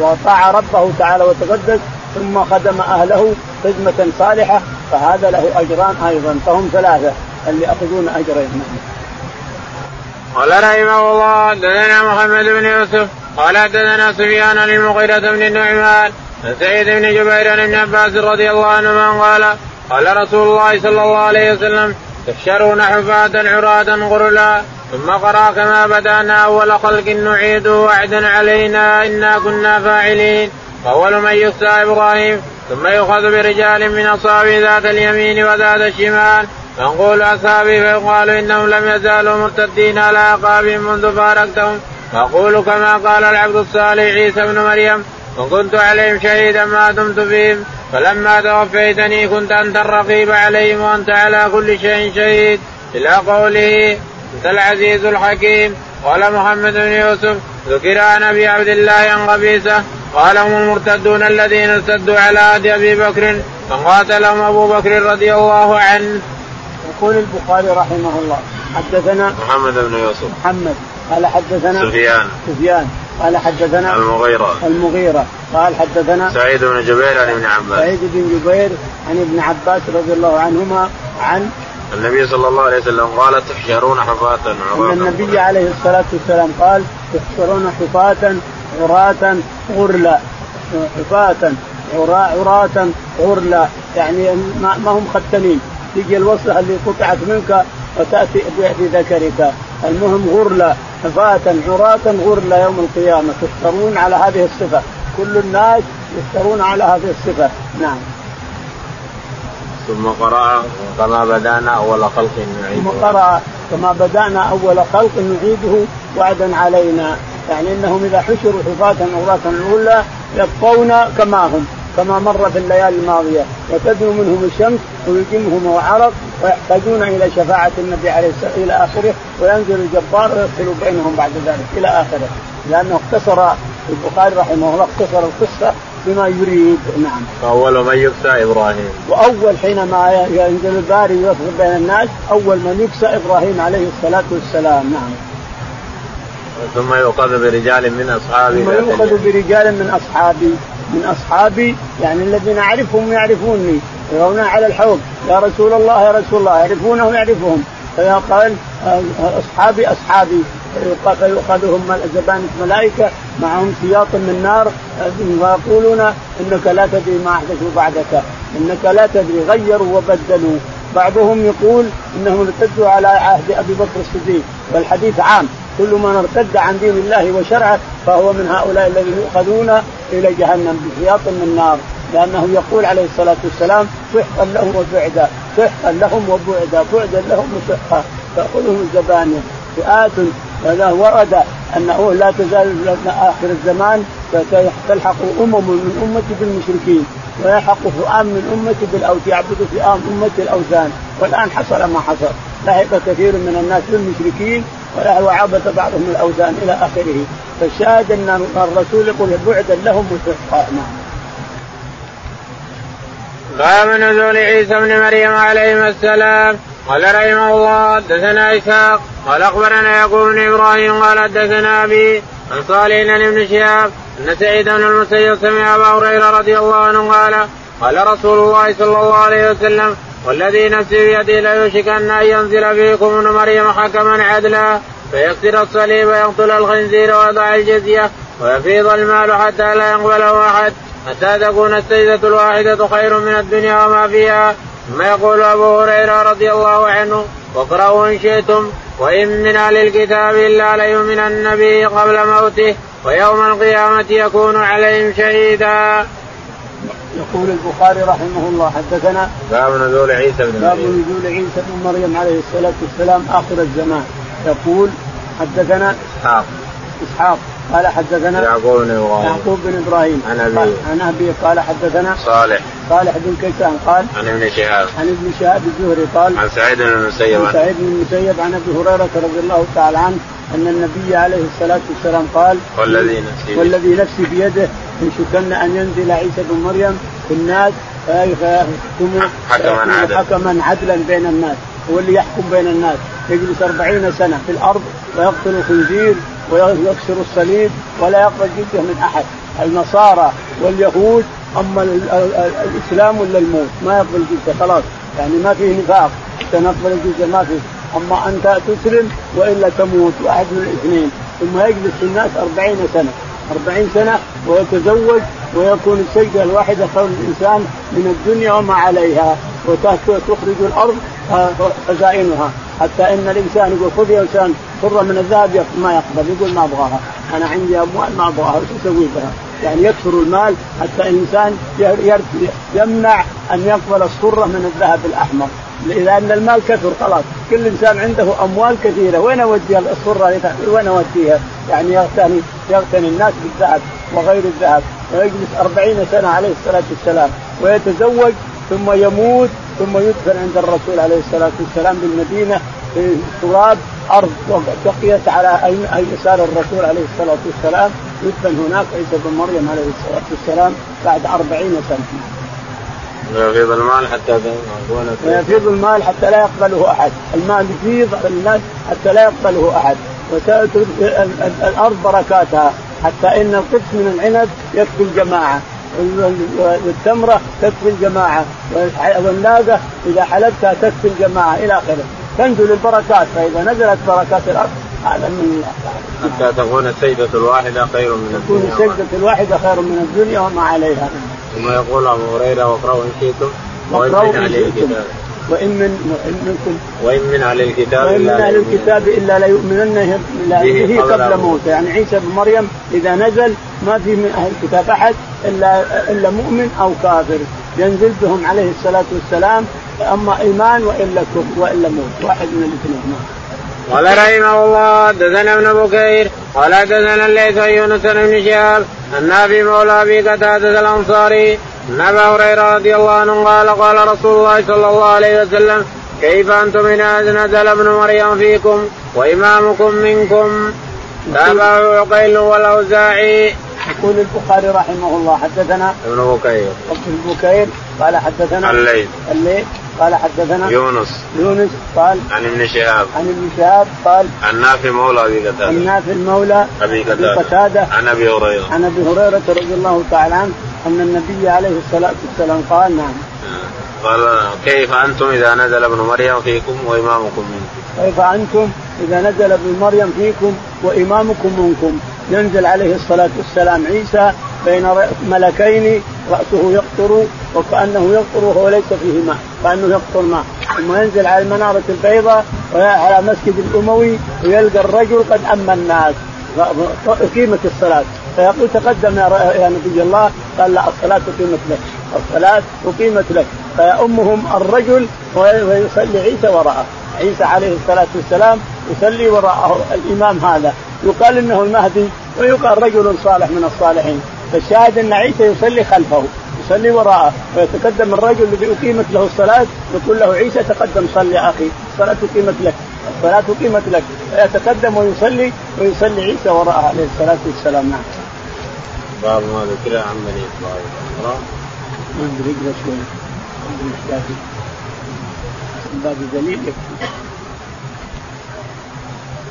وطاع ربه تعالى وتقدس ثم خدم أهله خدمة صالحة فهذا له أجران أيضا. فهم ثلاثة اللي يأخذون أجرين.
قال رحمه الله حدثنا محمد بن يوسف قال حدثنا سفيان للمغيرة بن النعمان سعيد بن جبير عن ابن عباس رضي الله عنهما قال قال رسول الله صلى الله عليه وسلم تحشرون حفاة عراة غرلا ثم قرأ كما بدأنا أول خلق نعيد وعدا علينا إنا كنا فاعلين. فأول من يخشى إبراهيم ثم يؤخذ برجال من أصحابه ذات اليمين وذات الشمال فنقول أصحابي فيقال إنهم لم يزالوا مرتدين على اعقابهم منذ فارقتهم. فأقول كما قال العبد الصالح عيسى بن مريم وكنت عليهم شهيدا ما دمت فيهم. فلما توفيتني كنت أنت الرقيب عليهم وأنت على كل شيء شهيد. إلى قوله أنت العزيز الحكيم قال محمد بن يوسف ذكر عن ابي عبد الله عن قبيسه قال هم المرتدون الذين ارتدوا على هدي أبي بكر فقاتلهم أبو بكر رضي الله عنه.
يقول البخاري رحمه الله حدثنا
محمد بن يوسف.
محمد. قال حدثنا
سفيان.
سفيان. قال حدثنا
المغيرة.
المغيرة. قال حدثنا
سعيد بن جبير عن ابن عباس.
سعيد بن جبير عن ابن عباس رضي الله عنهما عن
النبي صلى الله عليه وسلم قال تحشرون حفاة
عراة أن النبي عليه الصلاة والسلام قال تحشرون حفاة عراة غرلا. حفاة عراة غرلا. يعني ما هم ختنين تجي الوصلة اللي قطعت منك وتأتي بذكرك المهم غرلا حفاة عراة غرلا يوم القيامة. تحشرون على هذه الصفة. كل الناس يحشرون على هذه الصفة. نعم.
ثم قرأ كما بدأنا أول خلق نعيده.
ثم قرأ كما بدأنا أول خلق نعيده وعدا علينا. يعني إنهم إذا حشروا حفاة عراة غرلا يبقون كما هم. كما مر في الليالي الماضية وتدنو منهم الشمس ويجمهم عرق ويحتاجون إلى شفاعة النبي عليه الصلاة إلى آخره وينزل الجبار ويفصل بينهم بعد ذلك إلى آخره لأنه اختصر البخاري رحمه الله اختصر القصة بما يريد نعم.
فاول من يكسى إبراهيم.
وأول حينما ينزل الباري ويفصل بين الناس أول من يكسى إبراهيم عليه الصلاة والسلام نعم.
ثم يؤخذ برجال من اصحابي
ثم يؤخذ برجال من اصحابي من أصحابي يعني الذين أعرفهم يعرفوني يرون على الحوض يا رسول الله يا رسول الله. يعرفونهم يعرفهم. فيقال أصحابي أصحابي. فيؤخذهم زبانة ملائكة معهم سياط من نار ويقولون إنك لا تدري ما احدثوا بعدك إنك لا تدري غيروا وبدلوا. بعضهم يقول إنهم ارتدوا على عهد أبي بكر الصديق. والحديث عام كل من ارتد عن دين الله وشرعه فهو من هؤلاء الذين يؤخذون إلى جهنم بسياط من نار لأنه يقول عليه الصلاة والسلام سحقا لهم وبعدا سحقا لهم وبعدا بعدا لهم وسحقا تاخذهم الزبانيه فئات ورد أنه لا تزال آخر الزمان تلحق أمم من امتي بالمشركين ويلحق فئام من امتي بالأوثان يعبد فئام امتي الأوثان. والآن حصل ما حصل. لحق كثير من الناس بالمشركين وعبد بعضهم الأوثان إلى آخره. فالشاهد أن الرسول يقول بعدا لهم وسحقا نعم.
باب نزول عيسى ابن مريم عليهما السلام. قال رحمه الله حدثنا إسحاق. قال أخبرنا يعقوب بن إبراهيم. قال حدثنا أبي عن صالح بن شهاب أن سعيد بن المسيب سمع أبا هريرة رضي الله عنه قال قال رسول الله صلى الله عليه وسلم والذي نفسي بيده ليوشكن أن ينزل فيكم ابن مريم حكما عدلا فيكسر الصليب ويقتل الخنزير ويضع الجزية ويفيض المال حتى لا يقبله أحد حتى تكون السيدة الواحدة خير من الدنيا وما فيها ثم يقول أبو هريرة رضي الله عنه واقرأوا إن شئتم وإن من أهل الكتاب إلا ليؤمن النبي قبل موته ويوم القيامة يكون عليهم شهيدا.
يقول البخاري رحمه الله حدثنا
باب نزول عيسى بن مريم.
باب نزول عيسى بن مريم عليه الصلاة والسلام آخر الزمان. يقول حدثنا
إسحاق.
إسحاق قال حدثنا
يعقوب بن إبراهيم.
يعقوب بن إبراهيم.
عن ابي
عن ابي قال حدثنا
صالح.
صالح بن كيسان قال
عن ابن شهاب.
عن ابن شهاب الزهري قال
عن سعيد بن المسيب.
عن سعيد بن المسيب عن أبي هريرة رضي الله تعالى عنه أن النبي عليه الصلاة والسلام قال
والذي نفسي
والذي نفسي بيده يشكن أن ينزل عيسى بن مريم في الناس فيحكم
حكما عدلا.
حكما عدلا بين الناس. هو اللي يحكم بين الناس. يجلس أربعين سنة في الأرض ويقتل الخنزير ويكسر الصليب ولا يقبل جزية من أحد. النصارى واليهود أما الإسلام ولا الموت؟ ما يقبل جزية خلاص. يعني ما فيه نفاق. حتى نقبل الجزية ما فيه. أما أنت تسلم وإلا تموت واحد من الاثنين. ثم يجلس في الناس أربعين سنة. أربعين سنة ويتزوج ويكون السجدة الواحدة خير الإنسان من الدنيا وما عليها. وتخرج الأرض خزائنها. حتى إن الإنسان يقول خذ يا إنسان حره من الذهب ما يقبل يقول ما أبغاها. أنا عندي أموال ما أبغاها وش أسوي بها؟ يعني يكثر المال حتى الإنسان يمنع أن يقبل الصره من الذهب الأحمر. لأن المال كثر خلاص. كل إنسان عنده أموال كثيرة. وين اودي الصره وين أوديها؟ يعني يغتني يغتني الناس بالذهب وغير الذهب. ويجلس أربعين سنة عليه الصلاة والسلام. ويتزوج ثم يموت ثم يدفن عند الرسول عليه الصلاة والسلام بالمدينة في تراب أرض بقيت على يسار الرسول عليه الصلاة والسلام. يدفن هناك عيسى بن مريم عليه الصلاة والسلام بعد أربعين سنة.
ويفيض المال حتى
ويفيض المال حتى لا يقبله أحد، المال يفيض الناس حتى لا يقبله أحد، وتأتي الأرض بركاتها حتى إن القدس من العنب يكفي الجماعة. والتمرة تكفي الجماعة والناقة إذا حلبتها تكفي الجماعة إلى آخره. تنزل البركات فإذا نزلت بركات الأرض هذا من الله
حتى تكون السيدة الواحدة خير من الدنيا.
تكون السيدة الواحدة خير من الدنيا وما عليها.
ثم يقول أبو هريرة واقرأوا إن شئتم
من أهل الكتاب. وإن من منكم
وإن من أهل الكتاب
وإن من أهل الكتاب إلا ليؤمنن به قبل موته يعني عيسى بن مريم إذا نزل ما في من أهل الكتاب أحد إلا إلا مؤمن أو كافر. ينزل بهم عليه الصلاة والسلام أما إيمان وإلا كفر وإلا موت. واحد من الاثنين.
قال رحمه الله حدثنا ابن بكير قال حدثنا الليث يونس بن شهاب النافي مولى أبي قتادة الأنصاري ان ابا هريرة رضي الله عنه قال قال رسول الله صلى الله عليه وسلم كيف أنتم إن نزل ابن مريم فيكم وإمامكم منكم؟ تابعه عقيل والأوزاعي.
يقول البخاري رحمه الله حدثنا
ابن بكير.
ابن بكير قال حدثنا
الليل.
الليل. قال حدثنا
يونس.
يونس قال
عن ابن شهاب.
عن ابن شهاب قال
عن نافع مولى أبي قتادة.
عن نافع مولى أبي
قتادة, عن أبي هريرة.
عن أبي هريرة رضي الله تعالى عنه أن النبي عليه الصلاة والسلام قال نعم.
قال كيف أنتم إذا نزل ابن مريم فيكم وإمامكم منكم؟
كيف أنتم إذا نزل ابن مريم فيكم وإمامكم منكم؟ ينزل عليه الصلاة والسلام عيسى بين ملكين رأسه يقطر وكأنه يقطر وهو ليس فيه ماء كأنه يقطر ماء. ثم ينزل على المنارة البيضاء وعلى مسجد الأموي ويلقى الرجل قد اما الناس. اقيمت الصلاة. فيقول تقدم يا, يا نبي الله. قال لا الصلاة أقيمت لك. الصلاة أقيمت لك. فيأمهم الرجل ويصلي عيسى وراءه. عيسى عليه الصلاة والسلام يصلي وراءه الإمام هذا. يقال إنه المهدي ويقال رجل صالح من الصالحين. فالشاهد أن عيسى يصلي خلفه يصلي وراءه ويتقدم الرجل الذي أقيمت له الصلاة يقول له عيسى تقدم صل يا أخي الصلاة أقيمت لك الصلاة أقيمت لك. فيتقدم ويصلي ويصلي عيسى وراءه عليه الصلاة والسلام. نعم.
باب ما ذكر عن بني إسرائيل.
ما أدري اقرا شوي. باب دليل. يكفي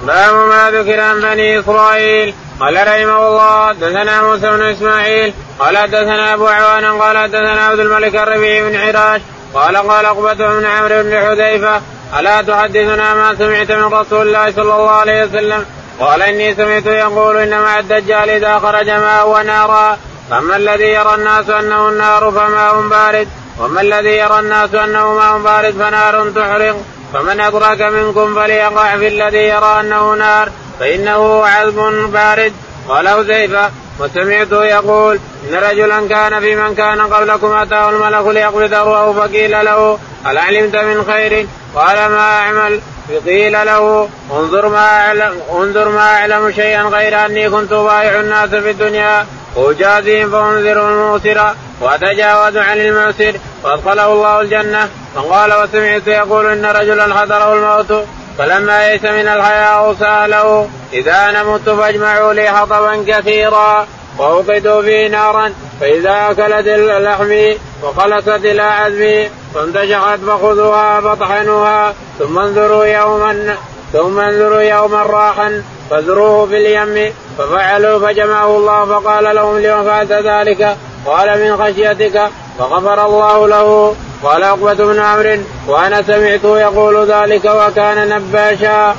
باب ما ذكر عن بني إسرائيل. قال رحمه الله حدثنا موسى بن إسماعيل قال حدثنا أبو عوان قال حدثنا عبد الملك الربيع بن عراش قال قال عقبة بن عمرو بن حذيفة ألا تحدثنا ما سمعت من رسول الله صلى الله عليه وسلم؟ قال إني سمعت يقول إن مع الدجال إذا خرج ماء ونارا فأما الذي يرى الناس أنه النار فماء بارد؟ وأما الذي يرى الناس أنه ماء بارد فنار تحرق؟ فمن أدرك منكم فليقع في الذي يرى أنه نار. فإنه عذب بارد. قال حذيفة وسمعته يقول إن رجلا كان في من كان قبلكم أتاه الملك ليقبض روحه فقيل له هل علمت من خير؟ قال ما أعمل. قيل له انظر ما أعلم انظر ما أعلم شيئا غير أني كنت بايع الناس في الدنيا أجازيهم فأنذر الموسر وأتجاوز عن المعسر وأدخله الله الجنة. فقال وسمعت يقول إن رجلا حضره الموت. فلما يئس من الحياة سأله إذا أنا مت فاجمعوا لي حطبا كثيرا وأوقدوا فيه نارا فإذا أكلت اللحم وخلصت إلى عزمي فانتشقت فخذوها فاطحنوها ثم انظروا يوما ثم انظروا يوما راحا فذروه في اليم ففعلوا فجمعه الله فقال لهم لم فعلت ذلك؟ قال من خشيتك. فغفر الله له قال عقبة بن عمرو وأنا سمعته يقول ذلك وكان نباشا.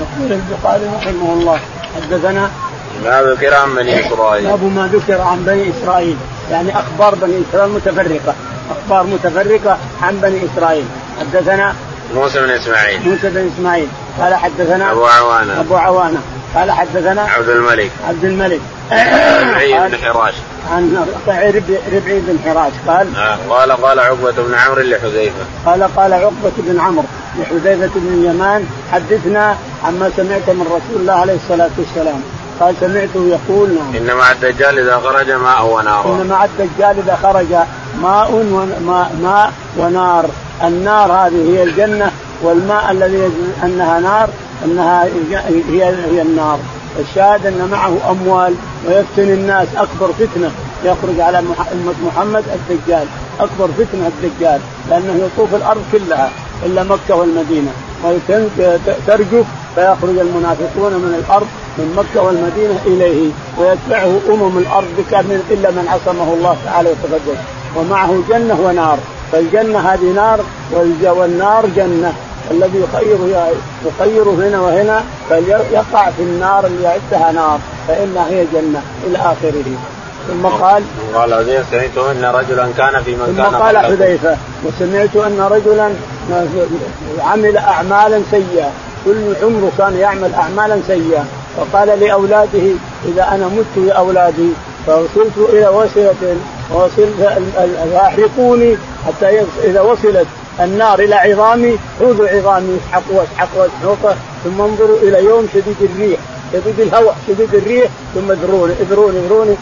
يقول البخاري رحمه الله حدثنا
ما ذكر عن بني إسرائيل.
باب ما ذكر عن بني إسرائيل. يعني أخبار بني إسرائيل متفرقة. أخبار متفرقة عن بني إسرائيل. حدثنا
موسى بن إسماعيل.
موسى بن إسماعيل. قال حدثنا
أبو عوانة.
أبو عوانة. قال حدثنا
عبد الملك.
عبد الملك.
ربعي بن حراش.
عن ربعي بن حراش. قال
آه قال قال عقبة بن عمرو لحذيفة.
قال قال عقبة بن عمرو لحذيفة بن اليمان حدثنا عما سمعت من رسول الله عليه الصلاة والسلام. قال سمعته يقول نعم.
إن مع الدجال إذا خرج ماء ونار.
إن مع الدجال إذا خرج ماء وماء ماء ونار. النار هذه هي الجنة والماء الذي أنها نار أنها هي هي النار. الشاهد أن معه أموال ويفتن الناس. أكبر فتنة يخرج على أمة محمد الدجال. أكبر فتنة الدجال. لأنه يطوف الأرض كلها إلا مكة والمدينة. وترجف فيخرج المنافقون من الأرض من مكة والمدينة إليه. ويتبعه أمم الأرض بكامل إلا من عصمه الله تعالى وتقدس. ومعه جنة ونار. فالجنة هذه نار والنار جنة. الذي يخير يخير هنا وهنا فليقع في النار اللي يعدها نار فإنها هي جنة إلى آخره. ثم قال
قال حذيفه سمعت أن رجلا كان في من
ثم
كان
قال حذيفة وسمعت أن رجلا عمل اعمالا سيئة كل عمره كان يعمل اعمالا سيئة. وقال لأولاده إذا أنا مت يا اولادي فوصلت إلى وصله وصلت يحرقوني حتى إذا وصلت النار إلى عظامي خذوا عظامي اسحقوا اسحقوا اسحقوا ثم انظروا إلى يوم شديد الريح شديد الهواء شديد الريح ثم اذروني اذروني اذروني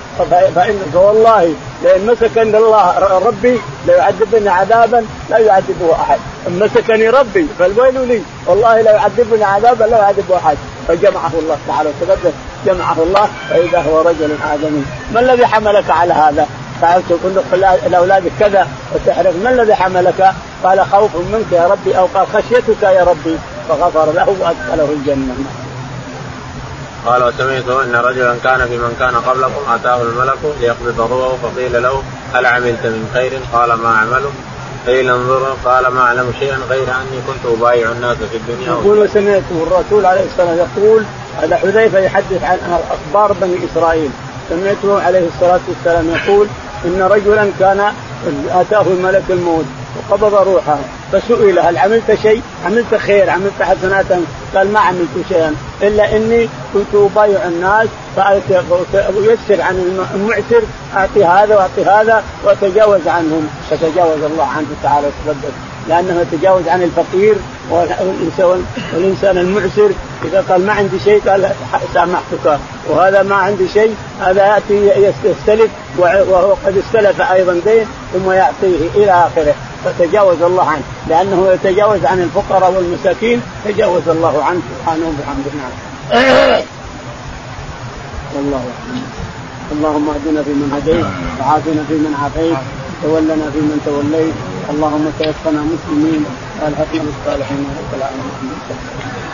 فإن فوالله لئن مسكني الله ربي ليعذبني عذابا لا يعذبه أحد. إن مسكني ربي فالويل لي؟ والله لا يعذبني عذابا لا يعذبه أحد. فجمعه الله تعالى وتقدم جمعه الله فإذا هو رجل ادمي ما الذي حملك على هذا؟ فعلت كل لأولادك كذا وتحرق ما الذي حملك؟ قال خوف منك يا ربي أو قال خشيتك يا ربي فغفر له وأدخله الجنة.
قال وسمعت أن رجلا كان في من كان قبلكم آتاه الملك ليقبض روحه فقيل له هل عملت من خير؟ قال ما أعمله قيل انظر قال ما أعلم شيئا غير أني كنت أبايع الناس في الدنيا
يقول وسمعته الرسول عليه الصلاة والسلام يقول هذا حذيفة يحدث عن أخبار بني إسرائيل سمعته عليه الصلاة والسلام يقول إن رجلا كان آتاه ملك الموت وقبض روحه فسئل هل عملت شيء؟ عملت خير، عملت حسنات؟ قال ما عملت شيئا إلا إني كنت ابايع الناس ويسر عن المعسر أعطي هذا وأعطي هذا وأتجاوز عنهم فتجاوز الله عنه تعالى وتقدس لأنه يتجاوز عن الفقير والانسان المعسر. إذا قال ما عندي شيء قال سامحتك. وهذا ما عندي شيء هذا يأتي يستلف وهو قد استلف أيضا دين ثم يعطيه إلى آخره. فتجاوز الله عنه. لأنه يتجاوز عن الفقراء والمساكين تجاوز الله عنه سبحانه وبحمده نعم. والله اللهم اهدنا فيمن هديت وعافنا فيمن عافيت تولنا فيمن توليت اللهم توفنا مسلمين والحقنا بالصالحين رب العالمين